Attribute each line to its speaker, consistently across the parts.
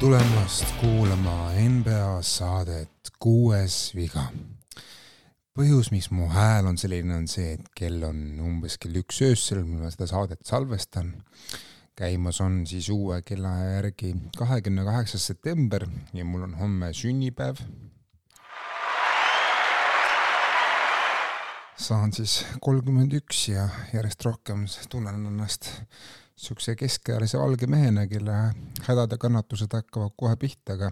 Speaker 1: tulemast kuulama NBA saadet Kuues viga. põhjus, miks mu hääl on selline, on see, et kell on umbes kell üks öösel, mil ma seda saadet salvestan. käimas on siis uue kellaaja järgi kahekümne kaheksas september ja mul on homme sünnipäev. saan siis kolmkümmend üks ja järjest rohkem tunnen ennast niisuguse keskealise valge mehena, kelle hädad ja kannatused hakkavad kohe pihta, aga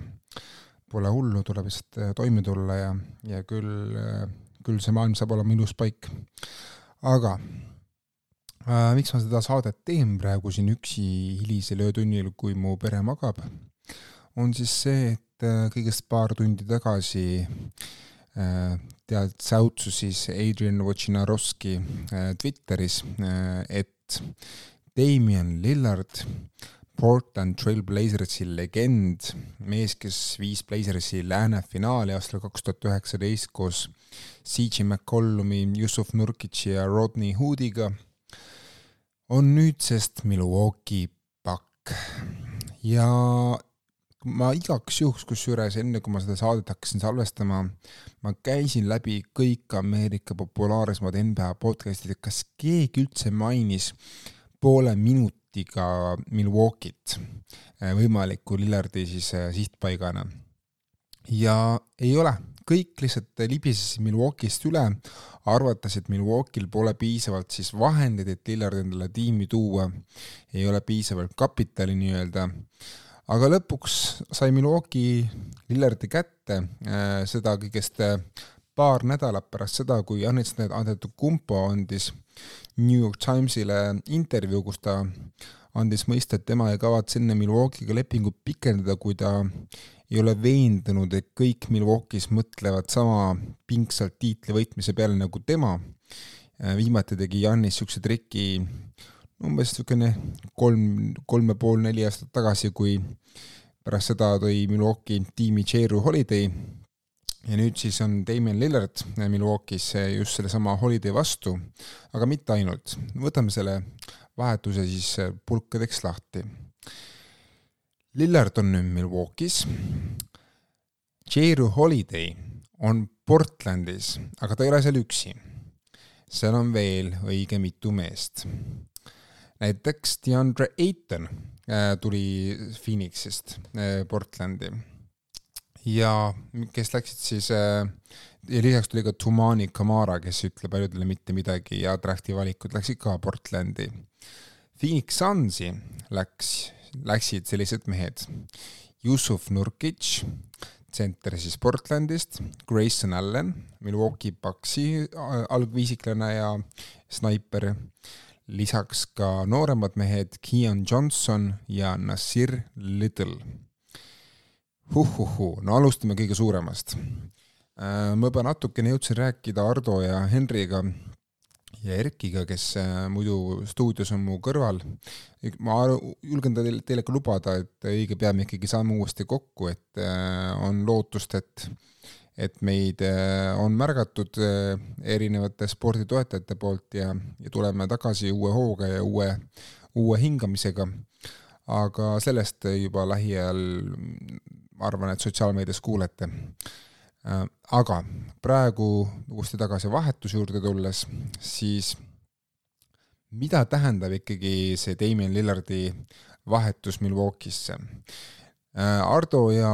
Speaker 1: pole hullu, tuleb lihtsalt äh, toime tulla ja, ja küll, äh, küll see maailm saab olema ilus paik. aga äh, miks ma seda saadet teen praegu siin üksi hilisel öötunnil, kui mu pere magab, on siis see, et äh, kõigest paar tundi tagasi äh, tead, säutsus siis Adrian Wojnarowski äh, Twitteris, et Damian Lillard, Portland Trailblazersi legend, mees, kes viis Blazersi lääne finaali aastal kaks tuhat üheksateist koos CJ McCollumi, Yusuf Nurkitši ja Rodney Hoodiga, on nüüdsest Milwaukee Buck. ja ma igaks juhuks, kusjuures enne kui ma seda saadet hakkasin salvestama, ma käisin läbi kõik Ameerika populaarsemad NBA podcast'id, kas keegi üldse mainis äh, poole minutiga Milwaukee't äh, võimaliku Lillardi siis äh, sihtpaigana. ja ei ole, kõik lihtsalt libisesid Milwaukee'st üle, arvates, et Milwaukee'l pole piisavalt siis vahendeid, et Lillard endale tiimi tuua, ei ole piisavalt kapitali nii-öelda, aga lõpuks sai Milwaukee Lillardi kätte äh,, seda kõigest paar nädalat pärast seda, kui Janis Antetokounmpo andis New York Timesile intervjuu, kus ta andis mõista, et tema ei kavatse enne Milwaukee'ga lepingut pikendada, kui ta ei ole veendunud, et kõik Milwaukee'is mõtlevad sama pingsalt tiitli võitmise peale nagu tema. viimati tegi Jannis niisuguse triki umbes niisugune kolm, kolm ja pool, neli aastat tagasi, kui pärast seda tõi Milwaukee tiimi Jeru Holiday ja nüüd siis on Damien Lillard Milwaukee's just sellesama Holiday vastu, aga mitte ainult. võtame selle vahetuse siis pulkadeks lahti. Lillard on nüüd Milwaukee's, Jeru Holiday on Portlandis, aga ta ei ole seal üksi. seal on veel õige mitu meest. näiteks DeAndre Ayton äh, tuli Phoenixist äh, Portlandi ja kes läksid siis äh, ja lisaks tuli ka Tumani Kamara, kes ei ütle paljudele mitte midagi ja drafti valikud läksid ka Portlandi. Phoenix Sunsi läks, läksid sellised mehed. Yusuf Nurkic, tsenter siis Portlandist, Grayson Allan, Milwaukee Bucksi äh, algviisiklane ja snaiper, lisaks ka nooremad mehed Keon Johnson ja Nasir Little huhhuhuu, no alustame kõige suuremast. Äh, ma juba natukene jõudsin rääkida Ardo ja Henriga ja Erkiga, kes äh, muidu stuudios on mu kõrval. ma julgen teile, teile ka lubada, et õige pea me ikkagi saame uuesti kokku, et äh, on lootust, et et meid on märgatud erinevate sporditoetajate poolt ja, ja tuleme tagasi uue hooga ja uue, uue hingamisega. aga sellest juba lähiajal ma arvan, et sotsiaalmeedias kuulete. Äh, aga praegu uuesti tagasi vahetuse juurde tulles, siis mida tähendab ikkagi see Damien Lillardi vahetus Milwaukee'sse? Äh, Ardo ja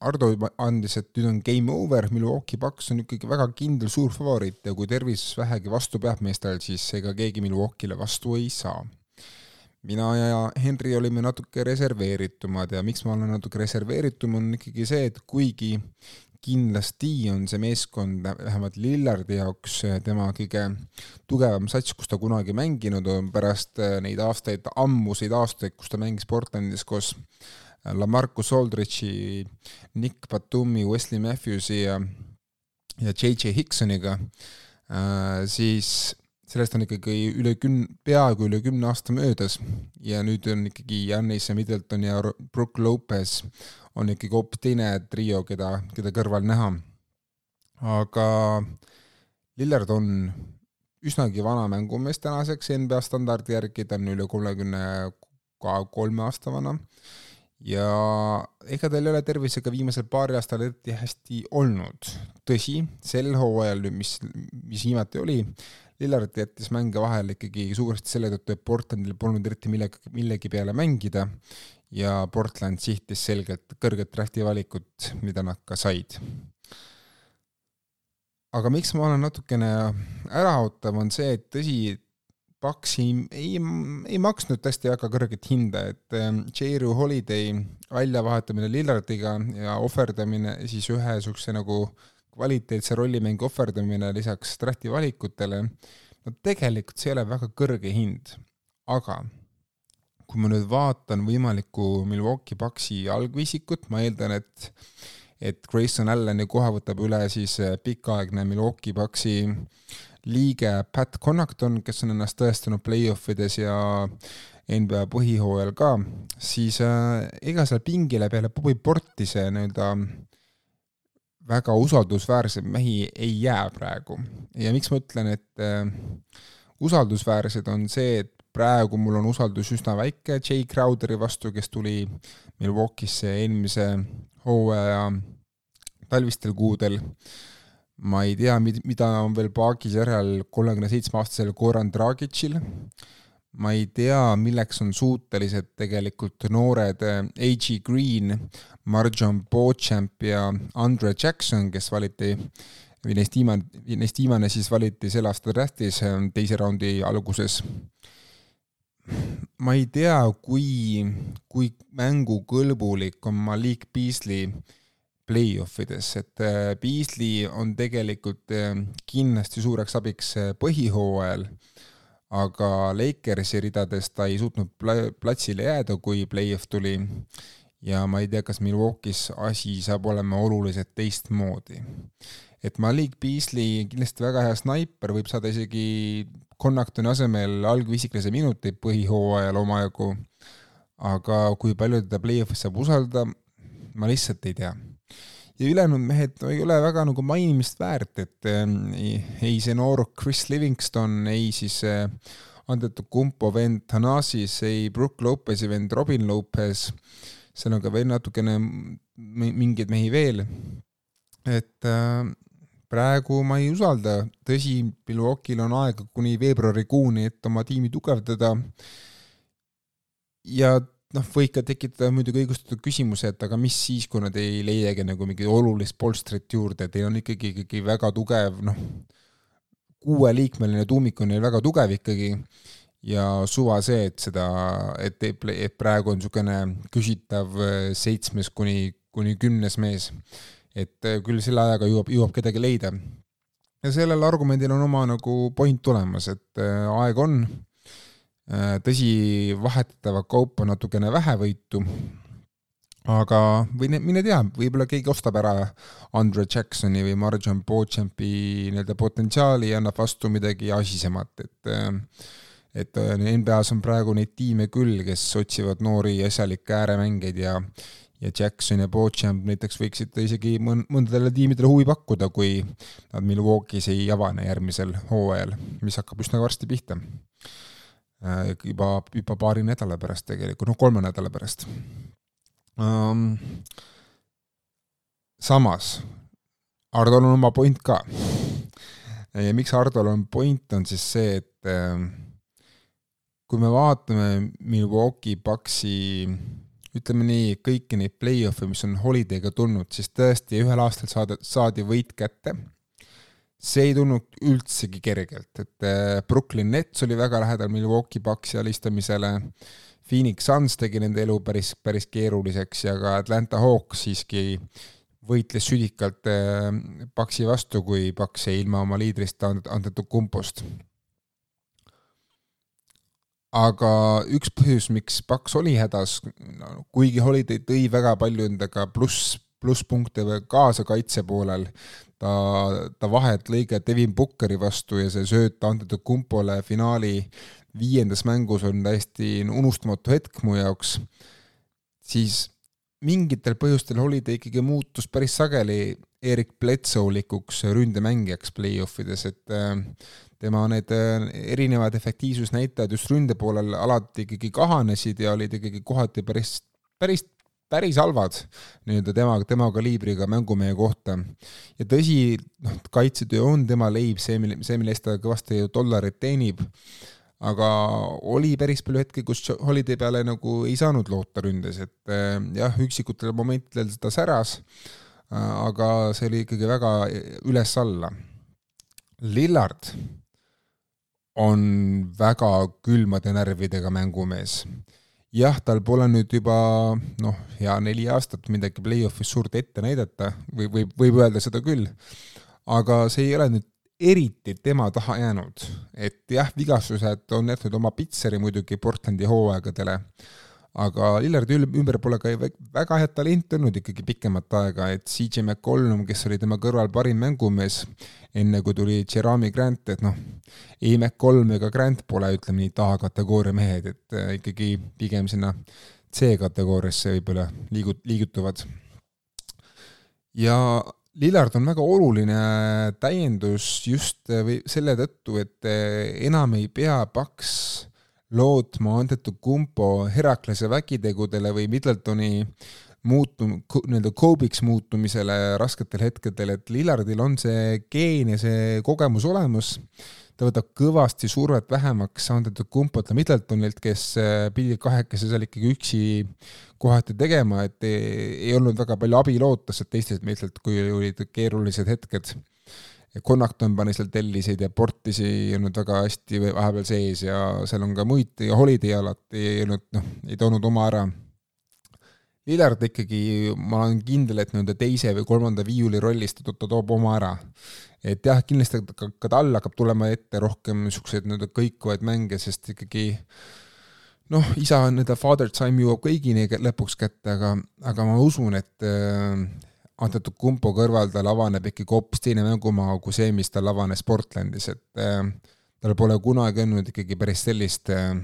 Speaker 1: Ardo juba andis, et nüüd on game over, Milwaukee Bucks on ikkagi väga kindel suur favoriit ja kui tervis vähegi vastu peab meestel, siis ega keegi Milwaukee'le vastu ei saa mina ja Henri olime natuke reserveeritumad ja miks ma olen natuke reserveeritum, on ikkagi see, et kuigi kindlasti on see meeskond vähemalt Lillardi jaoks tema kõige tugevam sats, kus ta kunagi mänginud on, pärast neid aastaid, ammuseid aastaid, kus ta mängis Portlandis koos Lamarcus Aldridge'i, Nick Batumi, Wesley Matthewsi ja ja JJ Hicksoniga, siis sellest on ikkagi üle küm-, peaaegu üle kümne aasta möödas ja nüüd on ikkagi Jannis ja Middleton ja Brook Lopez on ikkagi hoopis teine trio, keda, keda kõrval näha. aga Lillard on üsnagi vana mängumees tänaseks NBA standardi järgi, ta on üle kolmekümne kolme aasta vana ja ega tal ei ole tervisega viimasel paaril aastal eriti hästi olnud. tõsi, sel hooajal mis, mis viimati oli, Lillard jättis mänge vahele ikkagi suuresti selle tõttu, et Portlandil polnud eriti millegi, millegi peale mängida ja Portland sihtis selgelt kõrget drafti valikut, mida nad ka said. aga miks ma olen natukene äraootav, on see, et tõsi, Paks ei, ei, ei maksnud tõesti väga kõrget hinda, et ähm, J.R. Holiday väljavahetamine Lillardiga ja ohverdamine siis ühe niisuguse nagu kvaliteetse rollimängu ohverdamine lisaks drafti valikutele, no tegelikult see ei ole väga kõrge hind, aga kui ma nüüd vaatan võimalikku Milwaukee Bucksi algviisikut, ma eeldan, et et Grayson Allani koha võtab üle siis äh, pikaaegne Milwaukee Bucksi liige Pat Connaughton, kes on ennast tõestanud play-offides ja NBA põhihooajal ka, siis äh, ega seal pingile peale Bobby Portise nii-öelda väga usaldusväärseid mehi ei jää praegu. ja miks ma ütlen, et äh, usaldusväärsed, on see, et praegu mul on usaldus üsna väike Jay Crowderi vastu, kes tuli Milwaukee'sse eelmise hooaja talvistel kuudel ma ei tea, mida on veel paagis järel kolmekümne seitsme aastasel Goran Dragicil, ma ei tea, milleks on suutelised tegelikult noored eh, A.G. Green, Marjon Beauchamp ja Andre Jackson, kes valiti või neist viimane, neist viimane siis valiti selle aasta draftis eh, teise raundi alguses. ma ei tea, kui, kui mängukõlbulik on Malik Beasley play-off ides, et äh, Beasley on tegelikult äh, kindlasti suureks abiks äh, põhihooajal, aga Lakersi ridades ta ei suutnud platsile jääda, kui play-off tuli. Ja ma ei tea, kas Milwaukee's asi saab olema oluliselt teistmoodi. et Malik Beasley kindlasti väga hea snaiper, võib saada isegi Connachtoni asemel algviisiklase minuteid põhihooajal omajagu, aga kui palju teda play-off'is saab usaldada, ma lihtsalt ei tea ja ülejäänud mehed ei ole väga nagu mainimist väärt, et ähm, ei see noor Chris Livingston, ei siis äh, Antetokounmpo vend Thanasis, ei Brook Lopezi vend Robin Lopez, ka veel natukene mingeid mehi veel, et äh, praegu ma ei usalda, tõsi, Milwaukee'l on aega kuni veebruarikuuni, et oma tiimi tugevdada. Ja noh, võib ka tekitada muidugi õigustatud küsimuse, et aga mis siis, kui nad ei leiagi nagu mingit olulist polstrit juurde, teil on ikkagi, ikkagi väga tugev, noh, kuueliikmeline tuumik on neil väga tugev ikkagi ja suva see, et seda, et, et praegu on niisugune küsitav äh, seitsmes kuni, kuni kümnes mees. et äh, küll selle ajaga jõuab, jõuab kedagi leida. ja sellel argumendil on oma nagu point tulemas, et äh, aeg on tõsi, vahetatava kaupa natukene vähevõitu, aga või mine tea, võib-olla keegi ostab ära Andre Jacksoni või Marjon Beauchampi nii-öelda potentsiaali ja annab vastu midagi asisemat, et äh, et äh, NBA-s on praegu neid tiime küll, kes otsivad noori asjalikke ääremängeid ja ja Jackson ja Beauchamp näiteks võiksid isegi mõn-, mõndadele tiimidele huvi pakkuda, kui nad Milwaukee's ei avane järgmisel hooajal, mis hakkab üsna varsti pihta. Äh, juba, juba paari nädala pärast tegelikult, noh, kolme nädala pärast um,. samas, Hardol on oma point ka. ja miks Hardol on point, on siis see, et äh, kui me vaatame Milwaukee Bucksi ütleme nii, kõiki neid play-off'e, mis on Holiday'ga tulnud, siis tõesti ühel aastal saada, saadi võit kätte see ei tulnud üldsegi kergelt, et äh, Brooklyn Nets oli väga lähedal Milwaukee Bucksi alistamisele, Phoenix Suns tegi nende elu päris, päris keeruliseks ja ka Atlanta Hawks siiski võitles südikalt äh, Bucksi vastu, kui Bucks jäi ilma oma liidrist andetud kumpost. aga üks põhjus, miks Bucks oli hädas no,, kuigi Holiday tõi väga palju endaga pluss, plusspunkte kaasa kaitse poolel, ta, ta vahet lõige Devin Bookeri vastu ja see sööt antud Kumpole finaali viiendas mängus on täiesti unustamatu hetk mu jaoks, siis mingitel põhjustel oli ta ikkagi muutus päris sageli Erik Bledsoe-likuks ründemängijaks play-offides, et äh, tema need äh, erinevad efektiivsusnäitajad just ründe poolel alati ikkagi kahanesid ja olid ikkagi kohati päris, päris päris halvad nii-öelda tema, tema kaliibriga mängumehe kohta. ja tõsi, noh, kaitsetöö on tema leib, see, mille, see, mille eest ta kõvasti dollareid teenib, aga oli päris palju hetki, kus Holiday peale nagu ei saanud loota ründes, et äh, jah, üksikutel momentidel ta säras, äh, aga see oli ikkagi väga üles-alla. Lillard on väga külmade närvidega mängumees jah, tal pole nüüd juba noh, hea neli aastat midagi play-off'is suurt ette näidata. Või võib, võib öelda seda küll, aga see ei ole nüüd eriti tema taha jäänud, et jah, vigastused on jätnud oma pitseri muidugi Portlandi hooaegadele, aga Lillardi ümber pole ka väga head talenti olnud ikkagi pikemat aega, et CJ McCollum, kes oli tema kõrval parim mängumees, enne kui tuli Jerami Grant, et noh, ei McCollum ega Grant pole, ütleme nii, tahakategooria mehed, et äh, ikkagi pigem sinna C-kategooriasse võib-olla liigut-, liigutuvad. ja Lillard on väga oluline täiendus just äh, selle tõttu, et äh, enam ei pea Paks lootma Antetokounmpo Heraklase vägitegudele või Middletoni muutum-, nii-öelda Kobe'iks muutumisele rasketel hetkedel, et Lillardil on see geen ja see kogemus olemas, ta võtab kõvasti survet vähemaks Antetokounmpolt ja Middletonilt, kes äh, pidid kahekesi seal ikkagi üksi kohati tegema, et ei, ei olnud väga palju abi loota sealt teistelt meestelt, kui olid keerulised hetked Connachton pani seal telliseid ja Portisi ei olnud väga hästi vahepeal sees ja seal on ka muid ja Holiday alati ei olnud, noh, ei toonud oma ära. Lillard ikkagi, ma olen kindel, et nii-öelda teise või kolmanda viiuli rollis ta, ta toob oma ära. et jah, kindlasti ka, ka tal hakkab tulema ette rohkem niisuguseid nii-öelda kõikuvaid mänge, sest ikkagi noh, isa nii-öelda father time jõuab kõigini lõpuks kätte, aga, aga ma usun, et Antetokounmpo kõrval tal avaneb ikkagi hoopis teine mängumaa kui see, mis tal avanes Portlandis, et äh, tal pole kunagi olnud ikkagi päris sellist äh,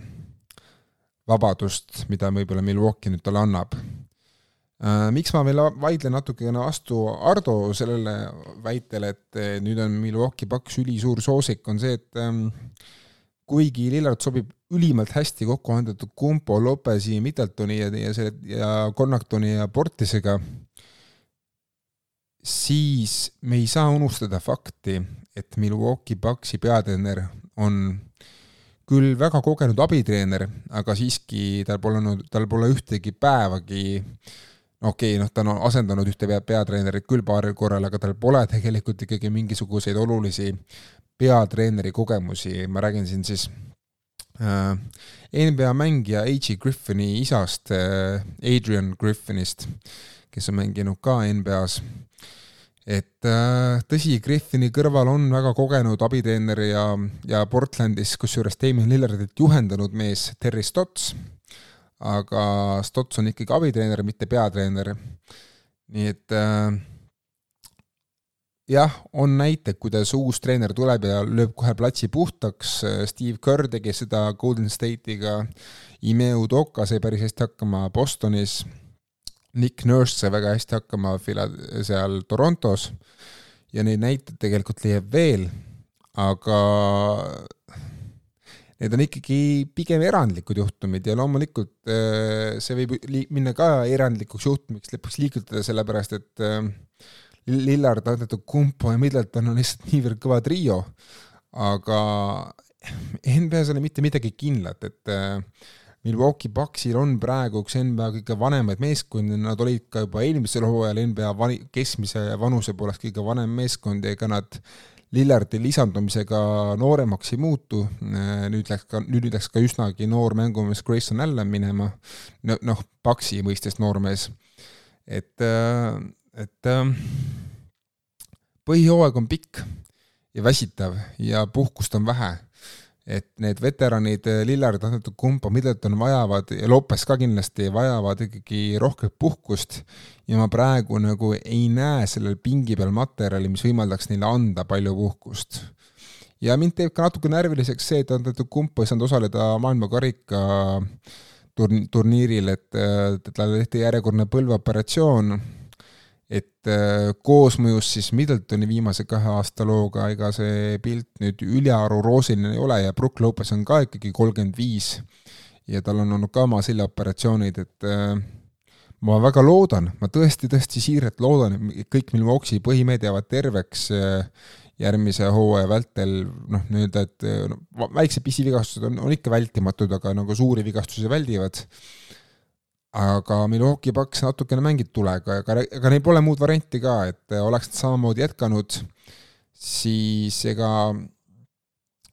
Speaker 1: vabadust, mida võib-olla Milwaukee nüüd talle annab äh,. Miks ma veel vaidlen natukene vastu Ardo sellele väitele, et nüüd on Milwaukee Bucks ülisuur soosik, on see, et ähm, kuigi Lillard sobib ülimalt hästi kokku Antetokounmpo, Lopezi, Middletoni ja, ja selle ja Connachtoni ja Portisega, siis me ei saa unustada fakti, et Milwaukee Bucksi peatreener on küll väga kogenud abitreener, aga siiski tal pole olnud, tal pole ühtegi päevagi okei okay,, noh, ta on asendanud ühte pea, peatreenerit küll paaril korral, aga tal pole tegelikult ikkagi mingisuguseid olulisi peatreeneri kogemusi, ma räägin siin siis äh, NBA mängija A.G. Griffini isast äh,, Adrian Griffinist, kes on mänginud ka NBA-s et äh, tõsi, Griffini kõrval on väga kogenud abiteener ja, ja Portlandis, kusjuures Damien Lillardit juhendanud mees Terry Stotts, aga Stotts on ikkagi abiteener, mitte peatreener. nii et äh, jah, on näiteid, kuidas uus treener tuleb ja lööb kohe platsi puhtaks, Steve Kerr tegi seda Golden State'iga, Ime Udoka sai päris hästi hakkama Bostonis Nick Nurse sai väga hästi hakkama fila-, seal Torontos ja neid näiteid tegelikult leiab veel, aga need on ikkagi pigem erandlikud juhtumid ja loomulikult äh, see võib minna ka erandlikuks juhtumiks lõpuks liigutada, sellepärast et äh, Lillard, Antetokounmpo ja Middleton on lihtsalt niivõrd kõva trio, aga NBA-s ei ole mitte midagi kindlat, et äh, Milwaukee Bucksil on praegu üks NBA kõige vanemaid meeskondi, nad olid ka juba eelmisel hooajal NBA vani-, keskmise vanuse poolest kõige vanem meeskond ja ega nad Lillardi lisandumisega nooremaks ei muutu, nüüd läks ka, nüüd läks ka üsnagi noor mängumees Grayson Allan minema, noh, Paksi mõistes noormees. et, et põhijooaeg on pikk ja väsitav ja puhkust on vähe et need veteranid, eh, Lillard, Kumpa, Middleton vajavad ja Lopes ka kindlasti vajavad ikkagi rohkem puhkust ja ma praegu nagu ei näe sellel pingi peal materjali, mis võimaldaks neile anda palju puhkust. ja mind teeb ka natuke närviliseks see, et Kumpa ei saanud osaleda maailmakarika turn-, turniiril, et talle tehti järjekordne põlveoperatsioon et äh, koosmõjus siis Middletoni viimase kahe aasta looga, ega see pilt nüüd ülearu roosiline ei ole ja Brook Lopez on ka ikkagi kolmkümmend viis ja tal on olnud ka oma seljaoperatsioonid, et äh, ma väga loodan, ma tõesti-tõesti siiralt loodan, et kõik Milwaukee põhimehed jäävad terveks järgmise hooaja vältel, noh, nii-öelda, et no, väiksed pisivigastused on, on ikka vältimatud, aga nagu suuri vigastusi väldivad. Aga Milwaukee Bucks natukene mängib tulega, aga, aga neil pole muud varianti ka, et oleks nad samamoodi jätkanud, siis ega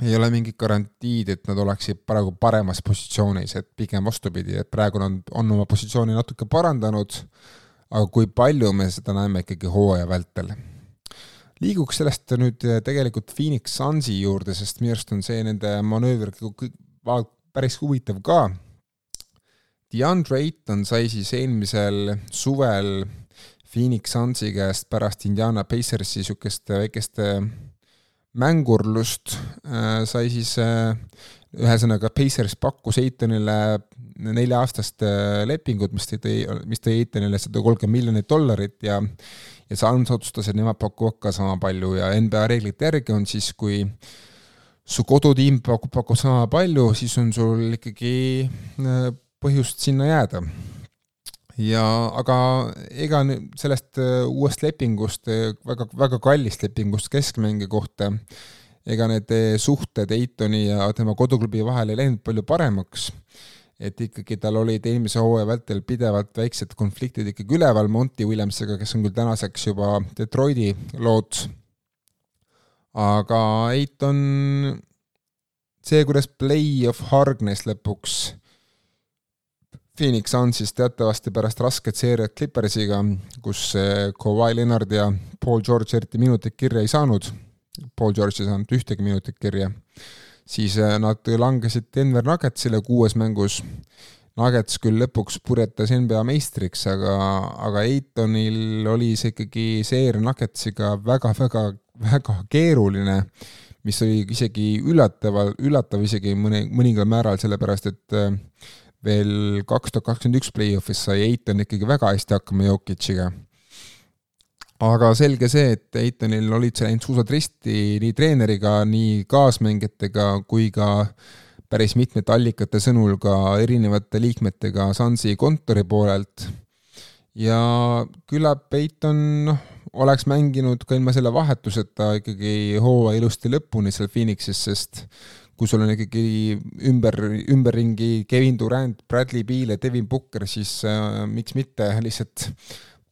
Speaker 1: ei ole mingit garantiid, et nad oleksid praegu paremas positsioonis, et pigem vastupidi, et praegu nad on oma positsiooni natuke parandanud, aga kui palju me seda näeme ikkagi hooaja vältel. liiguks sellest nüüd tegelikult Phoenix Sunsi juurde, sest minu arust on see nende manööver päris huvitav ka. DeAndre Ayton sai siis eelmisel suvel Phoenix Sunsi käest pärast Indiana Pacersi niisugust väikest mängurlust äh, sai siis äh, ühesõnaga Pacers pakkus Eitonile nelja-aastast äh, lepingut, mis tõi, mis tõi Eitonile sada kolmkümmend miljonit dollarit ja ja Suns otsustas, et nemad pakuvad ka sama palju ja NBA reeglite järgi on siis, kui su kodutiim pakub, pakub sama palju, siis on sul ikkagi põhjust sinna jääda ja aga ega sellest äh, uuest lepingust, äh, väga, väga kallist lepingust keskmängija kohta, ega need äh, suhted Eitoni ja tema koduklubi vahel ei läinud palju paremaks. et ikkagi tal olid eelmise hooaja vältel pidevalt väiksed konfliktid ikkagi üleval Monty Williamsiga, kes on küll tänaseks juba Detroiti lood. aga Eiton, see, kuidas play-off hargnes lõpuks Phoenix Sunsis teatavasti pärast rasket seeriat Clippersiga, kus Kawhi Leonard ja Paul George eriti minutit kirja ei saanud, Paul George ei saanud ühtegi minutit kirja, siis äh, nad langesid Denver Nuggetsile kuues mängus. Nuggets küll lõpuks purjetas NBA meistriks, aga, aga Eitonil oli see ikkagi seeria Nuggetsiga väga-väga, väga keeruline, mis oli isegi üllataval, üllatav isegi mõne, mõningal määral, sellepärast et äh, veel kaks tuhat kakskümmend üks play-off'is sai Eitan ikkagi väga hästi hakkama Jokic'iga. aga selge see, et Eitanil olid see läinud suusad risti nii treeneriga, nii kaasmängijatega kui ka päris mitmete allikate sõnul ka erinevate liikmetega Sansi kontori poolelt. ja küllap Eitan noh, oleks mänginud ka ilma selle vahetuseta ikkagi hooaja ilusti lõpuni seal Phoenixis, sest kui sul on ikkagi ümber, ümberringi Kevin Durant, Bradley Beal ja Devin Booker, siis äh, miks mitte lihtsalt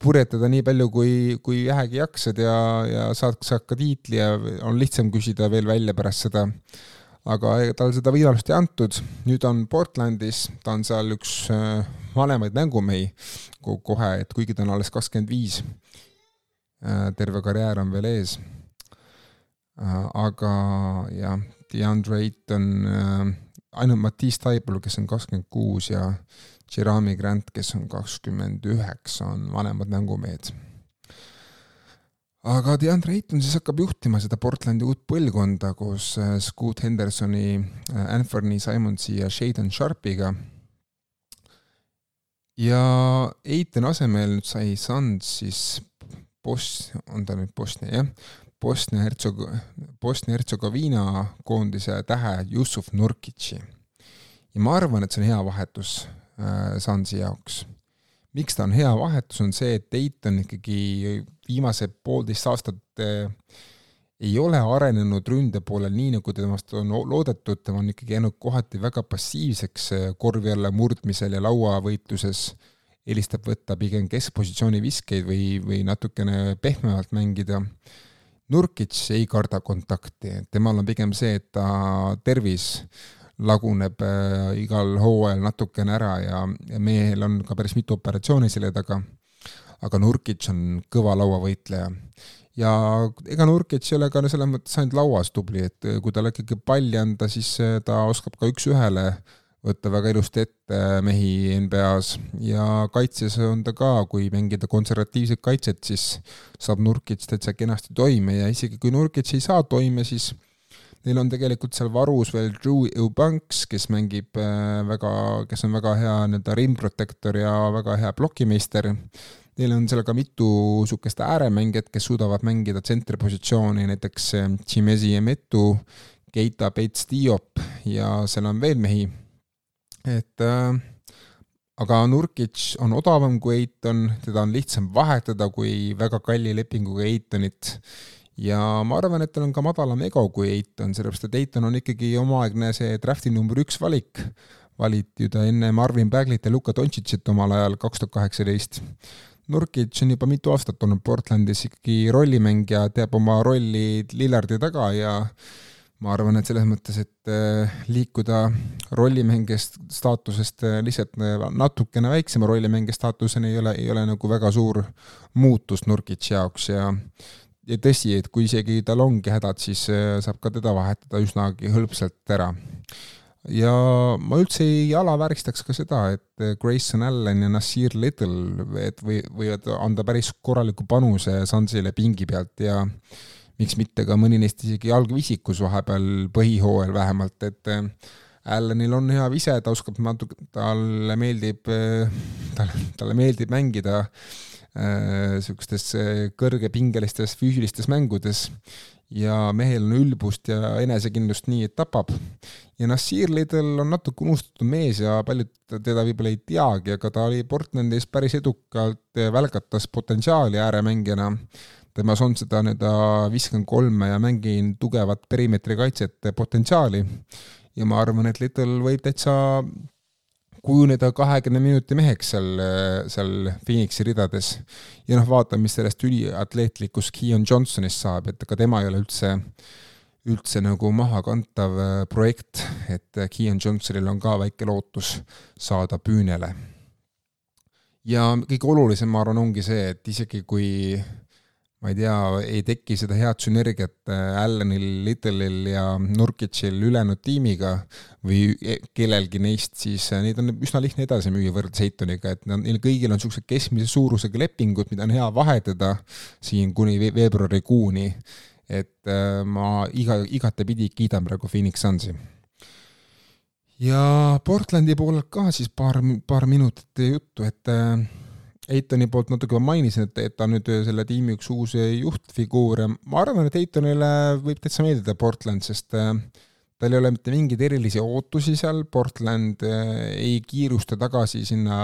Speaker 1: purjetada nii palju, kui, kui vähegi jaksad ja, ja saad, saad ka tiitli ja on lihtsam küsida veel välja pärast seda. aga tal seda võimalust ei antud, nüüd on Portlandis, ta on seal üks äh, vanemaid mängumehi kohe, et kuigi ta on alles kakskümmend viis, äh, terve karjäär on veel ees. Äh, aga jah, DeAndre Ayton äh,, ainult Mattias Taibul, kes on kakskümmend kuus ja Jerami Grant, kes on kakskümmend üheksa, on vanemad mängumehed. aga DeAndre Ayton siis hakkab juhtima seda Portlandi uut põlvkonda koos äh, Scoot Hendersoni äh,, Anthony Simonsi ja Shaden Sharpiga. ja Aytoni asemel nüüd sai Suns siis Bos-, on ta nüüd Bosnia, jah, Bosnia-Hertsog-, Bosnia-Hertsegoviina koondise tähe Jussuf Nurkitši. ja ma arvan, et see on hea vahetus äh, Sansi jaoks. miks ta on hea vahetus, on see, et Dayton ikkagi viimased poolteist aastat äh, ei ole arenenud ründe poolel nii, nagu temast on loodetud, tema on ikkagi jäänud kohati väga passiivseks äh, korvi alla murdmisel ja lauavõitluses, eelistab võtta pigem keskpositsiooni viskeid või, või natukene pehmemalt mängida Nurkic ei karda kontakti, temal on pigem see, et ta tervis laguneb äh, igal hooajal natukene ära ja, ja mehel on ka päris mitu operatsiooni selja taga. aga Nurkic on kõva lauavõitleja. ja ega Nurkic ei ole ka selles mõttes ainult lauas tubli, et kui talle ikkagi palli anda, siis ta oskab ka üks-ühele äh, võtta väga ilusti ette mehi NBA-s ja kaitses on ta ka, kui mängida konservatiivset kaitset, siis saab Nurkic täitsa kenasti toime ja isegi kui Nurkic ei saa toime, siis neil on tegelikult seal varus veel Drew Eubanks, kes mängib äh, väga, kes on väga hea nii-öelda rim protector ja väga hea plokimeister. Neil on seal ka mitu niisugust ääremängijat, kes suudavad mängida tsentripositsiooni, näiteks Chimezi Emetu, Keita Bates Diop ja seal on veel mehi et äh, aga Nurkic on odavam kui Eiton, teda on lihtsam vahetada kui väga kalli lepinguga Eitonit ja ma arvan, et tal on ka madalam ego kui Eiton, sellepärast et Eiton on ikkagi omaaegne see drafti number üks valik, valiti ju ta enne Marvin Baglit ja Luka Dontšitšit omal ajal, kaks tuhat kaheksateist. Nurkic on juba mitu aastat olnud Portlandis ikkagi rollimängija, teab oma rolli Lillardi taga ja ma arvan, et selles mõttes, et äh, liikuda rollimängijast staatusest äh, lihtsalt äh, natukene väiksema rollimängija staatuseni ei ole, ei ole nagu väga suur muutus Nurkitši jaoks ja ja tõsi, et kui isegi tal ongi hädad, siis saab ka teda vahetada üsnagi hõlpsalt ära. ja ma üldse ei alavääristaks ka seda, et Grayson Allan ja Nasir Little, et või, võivad anda päris korraliku panuse Sansile pingi pealt ja miks mitte ka mõni neist isegi jalgvisikus vahepeal põhihooajal vähemalt, et äh, Allanil on hea vise, ta oskab natuke, talle meeldib, äh, talle, talle meeldib mängida niisugustes äh, kõrgepingelistes füüsilistes mängudes ja mehel on ülbust ja enesekindlust nii, et tapab. ja Nassir Lidl on natuke unustatud mees ja paljud teda võib-olla ei teagi, aga ta oli Portlandis päris edukalt, välgatas potentsiaali ääremängijana temas on seda nii-öelda viskan kolme ja mängin tugevat perimeetri kaitset potentsiaali. ja ma arvan, et Little võib täitsa kujuneda kahekümne minuti meheks seal, seal Phoenixi ridades. ja noh, vaatame, mis sellest üliatleetlikust Keon Johnsonist saab, et ega tema ei ole üldse, üldse nagu mahakantav projekt, et Keon Johnsonil on ka väike lootus saada püünele. ja kõige olulisem, ma arvan, ongi see, et isegi kui ma ei tea, ei teki seda head sünergiat äh, Allanil, Little'il ja Nurkicil ülejäänud tiimiga või e, kellelgi neist, siis äh, neid on üsna lihtne edasi müüa võrreldes Eitoniga, et neil kõigil on niisugused keskmise suurusega lepingud, mida on hea vahetada siin kuni veebruarikuuni. et äh, ma iga, igatepidi kiidan praegu Phoenix Sunsi. ja Portlandi poolelt ka siis paar, paar minutit juttu, et Eitoni poolt natuke ma mainisin, et, et ta nüüd selle tiimi üks uus juhtfiguur ja ma arvan, et Eitonile võib täitsa meeldida Portland, sest äh, tal ei ole mitte mingeid erilisi ootusi seal, Portland äh, ei kiirusta tagasi sinna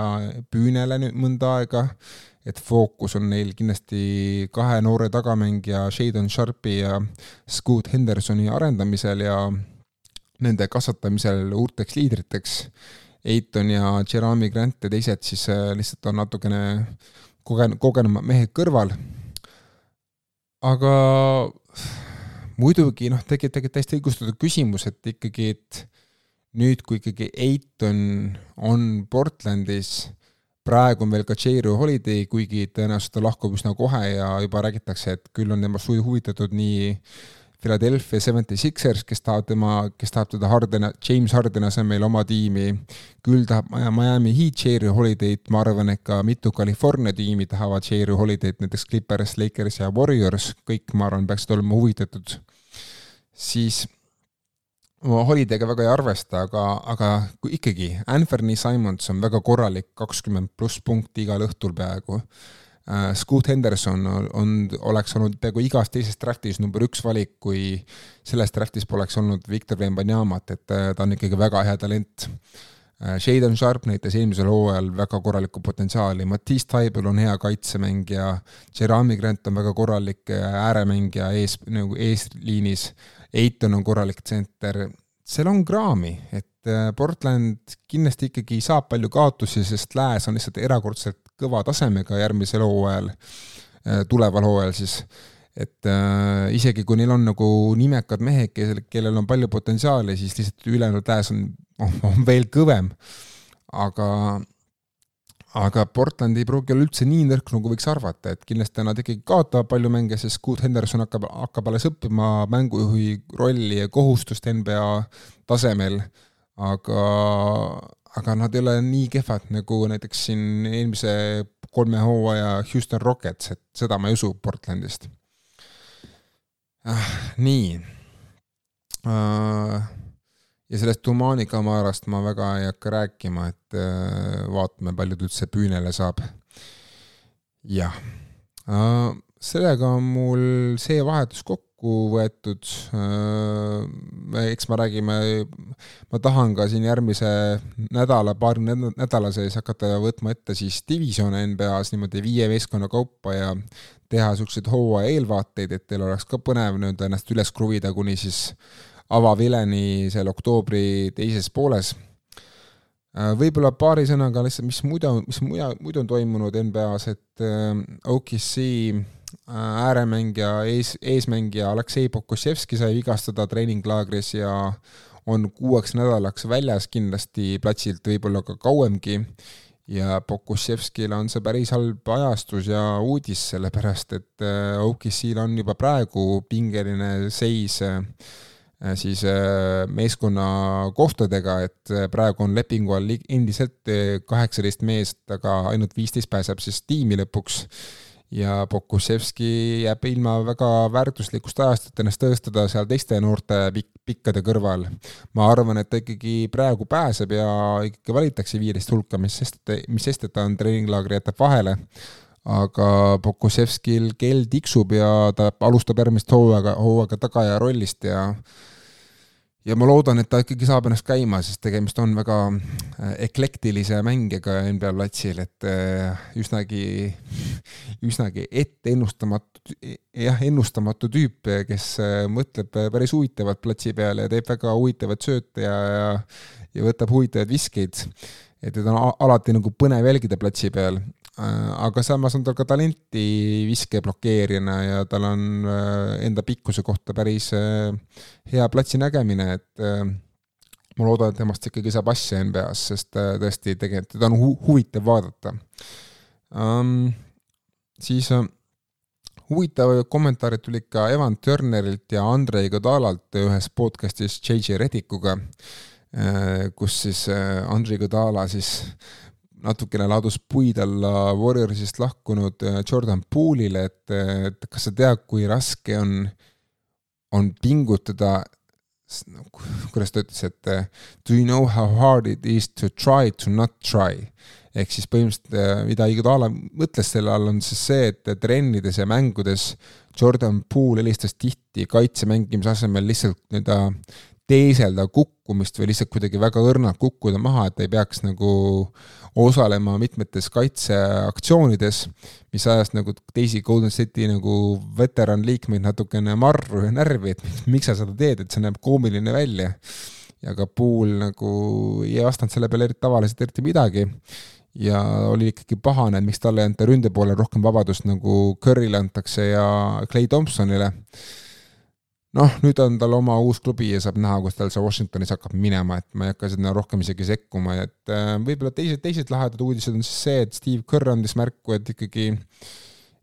Speaker 1: püünele nüüd mõnda aega, et fookus on neil kindlasti kahe noore tagamängija Shadon Sharpi ja Scoot Hendersoni arendamisel ja nende kasvatamisel uurteks liidriteks Eiton ja Jeremy Grant ja teised siis äh, lihtsalt on natukene kogen-, kogenumad mehed kõrval. aga muidugi noh, tegelikult, tegelikult täiesti õigustatud küsimus, et ikkagi, et nüüd, kui ikkagi Eiton on Portlandis, praegu on veel ka J-Ro Holiday, kuigi tõenäoliselt ta lahkub üsna kohe ja juba räägitakse, et küll on temast huvitatud nii Philadelphia Seventy Sixers, kes tahab tema, kes tahab teda Hardena, James Hardeni asemel oma tiimi, küll tahab Miami Heat J.R. Holiday'd, ma arvan, et ka mitu California tiimi tahavad J.R. Holiday'd, näiteks Clippers, Lakers ja Warriors, kõik, ma arvan, peaksid olema huvitatud. siis ma Holiday'ga väga ei arvesta, aga, aga kui ikkagi, Anthony Simons on väga korralik, kakskümmend pluss punkti igal õhtul peaaegu Scoot Henderson on, on, oleks olnud peaaegu igas teises draftis number üks valik, kui selles draftis poleks olnud Victor Wembanyama't, et äh, ta on ikkagi väga hea talent. Äh, Shaden Sharp näitas eelmisel hooajal väga korralikku potentsiaali, Matisse Taibel on hea kaitsemängija, Jeremy Grant on väga korralik ääremängija ees, nagu eesliinis, Eiton on korralik tsenter, seal on kraami, et Portland kindlasti ikkagi saab palju kaotusi, sest lääs on lihtsalt erakordselt kõva tasemega järgmisel hooajal, äh, tuleval hooajal siis, et äh, isegi kui neil on nagu nimekad mehed, kel, kellel on palju potentsiaali, siis lihtsalt ülejäänud lääs on, on veel kõvem. aga, aga Portland ei pruugi olla üldse nii nõrk, nagu võiks arvata, et kindlasti nad ikkagi kaotavad palju mänge, sest Scoot Henderson hakkab, hakkab alles õppima mängujuhi rolli ja kohustust NBA tasemel, aga aga nad ei ole nii kehvad nagu näiteks siin eelmise kolme hooaja Houston Rockets, et seda ma ei usu Portlandist ah,. nii uh, ja sellest Tumani kamarast ma väga ei hakka rääkima, et uh, vaatame, palju ta üldse püünele saab. jah uh,, sellega on mul see vahetus kokku kokku võetud. eks me räägime, ma tahan ka siin järgmise nädala, paari nädala sees hakata võtma ette siis divisjone NBA-s niimoodi viie meeskonna kaupa ja teha niisuguseid hooaja eelvaateid, et teil oleks ka põnev nii-öelda ennast üles kruvida kuni siis avavileni seal oktoobri teises pooles Äh, võib-olla paari sõnaga lihtsalt, mis muidu, mis muja, muidu on toimunud NBA-s, et äh, OKC äh, ääremängija, ees, eesmängija Aleksei Pokusevski sai vigastada treeninglaagris ja on kuueks nädalaks väljas kindlasti platsilt, võib-olla ka kauemgi, ja Pokusevskil on see päris halb ajastus ja uudis, sellepärast et OKC-l on juba praegu pingeline seis äh, Äh, siis äh, meeskonna kohtadega, et äh, praegu on lepingu all endiselt kaheksateist meest, aga ainult viisteist pääseb siis tiimi lõpuks. Ja Pokusevski jääb ilma väga väärtuslikust ajast, et ennast tõestada seal teiste noorte pikk, pikkade kõrval. ma arvan, et ta ikkagi praegu pääseb ja ikkagi valitakse viieteist hulka, mis sest, mis sest, et ta on treeninglaagri jätab vahele aga Pokusevskil kell tiksub ja ta alustab järgmist hooaega, hooaega tagaja rollist ja ja ma loodan, et ta ikkagi saab ennast käima, sest tegemist on väga äh, eklektilise mängijaga NBA platsil, et äh, üsnagi, üsnagi etteennustamatu, jah, ennustamatu tüüp, kes äh, mõtleb päris huvitavalt platsi peal ja teeb väga huvitavaid sööte ja, ja ja võtab huvitavaid viskeid. et teda on alati nagu põnev jälgida platsi peal aga samas on tal ka talenti viske blokeerijana ja tal on äh, enda pikkuse kohta päris äh, hea platsi nägemine, et ma loodan, et temast ikkagi saab asja NBA-s, sest tõesti tegelikult teda on hu huvitav vaadata um,. siis huvitavaid kommentaare tuli ka Evan Turnerilt ja Andrei Godalalt ühes podcastis JJ Redikuga, kus siis Andrei Godala siis natukene ladus puid alla Warriorsist lahkunud äh, Jordan Poole'ile, et, et kas sa tead, kui raske on, on pingutada, kuidas ta ütles, et do you know how hard it is to try to not try? ehk siis põhimõtteliselt, äh, mida Iguodala mõtles selle all, on siis see, et trennides ja mängudes Jordan Poole helistas tihti kaitse mängimise asemel lihtsalt nii-öelda teeselda kukkumist või lihtsalt kuidagi väga õrnalt kukkuda maha, et ei peaks nagu osalema mitmetes kaitseaktsioonides, mis ajas nagu teisi Golden State'i nagu veteranliikmeid natukene marru ja närvi, et miks sa seda teed, et see näeb koomiline välja. ja ka Pool nagu ei vastanud selle peale eriti tavaliselt eriti midagi ja oli ikkagi pahane, et miks talle ei anta ründe poole rohkem vabadust, nagu Curry'le antakse ja Clay Thompsonile noh, nüüd on tal oma uus klubi ja saab näha, kus tal see Washingtonis hakkab minema, et ma ei hakka sinna rohkem isegi sekkuma, et äh, võib-olla teised, teised lahedad uudised on siis see, et Steve Kerr andis märku, et ikkagi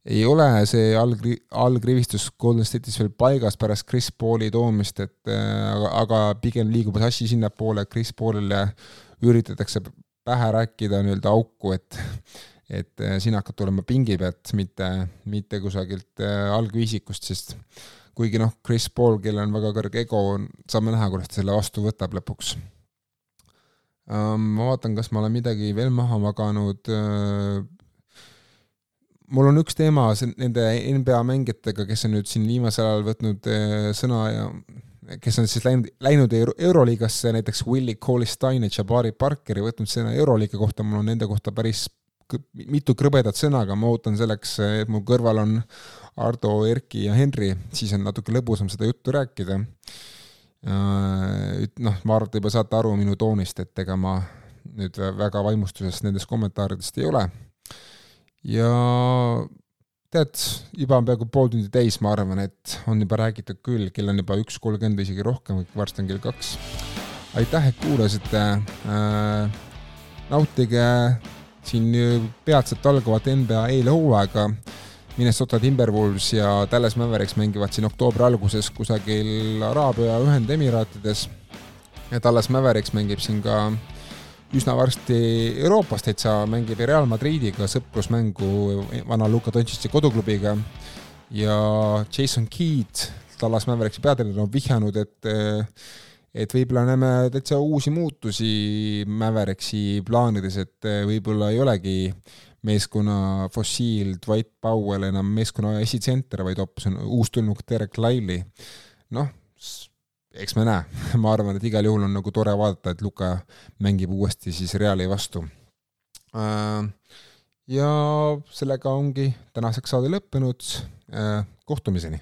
Speaker 1: ei ole see allkri-, allkrivistus Golden State'is veel paigas pärast Chris Pauli toomist, et äh, aga, aga pigem liigub asi sinnapoole, et Chris Paulile üritatakse pähe rääkida nii-öelda auku, et et äh, sina hakkad tulema pingi pealt, mitte, mitte kusagilt algviisikust, sest kuigi noh, Chris Paul, kellel on väga kõrge ego, saame näha, kuidas ta selle vastu võtab lõpuks. ma vaatan, kas ma olen midagi veel maha maganud. mul on üks teema nende NBA mängijatega, kes on nüüd siin viimasel ajal võtnud sõna ja kes on siis läinud, läinud Euroliigasse, näiteks Willie Cauley-Stein ja Jabari Parkeri võtnud sõna Euroliiga kohta, mul on nende kohta päris mitu krõbedat sõna, aga ma ootan selleks, et mu kõrval on Ardo, Erki ja Henri, siis on natuke lõbusam seda juttu rääkida. Äh, noh, ma arvan, et te juba saate aru minu toonist, et ega ma nüüd väga vaimustuses nendest kommentaaridest ei ole. ja tead, juba on peaaegu pool tundi täis, ma arvan, et on juba räägitud küll, kell on juba üks kolmkümmend või isegi rohkem, varsti on kell kaks. aitäh, et kuulasite äh,. nautige siin peatselt algavat NBA eelhooaega Minnesota Timberwolves ja Dallas Mavericks mängivad siin oktoobri alguses kusagil Araabia Ühendemiraatides. ja Dallas Mavericks mängib siin ka üsna varsti Euroopas täitsa, mängib Real Madridiga sõprusmängu vana Luka Dontšitši koduklubiga. ja Jason Keat, Dallas Mavericksi peatreener, on vihjanud, et et võib-olla näeme täitsa uusi muutusi Mäveriksi plaanides, et võib-olla ei olegi meeskonna fossiil Dwight Powell enam meeskonna esitsenter, vaid hoopis on uustulnuk Derek Lively. noh, eks me näe, ma arvan, et igal juhul on nagu tore vaadata, et Luka mängib uuesti siis Reali vastu. Äh, ja sellega ongi tänaseks saade lõppenud, äh, kohtumiseni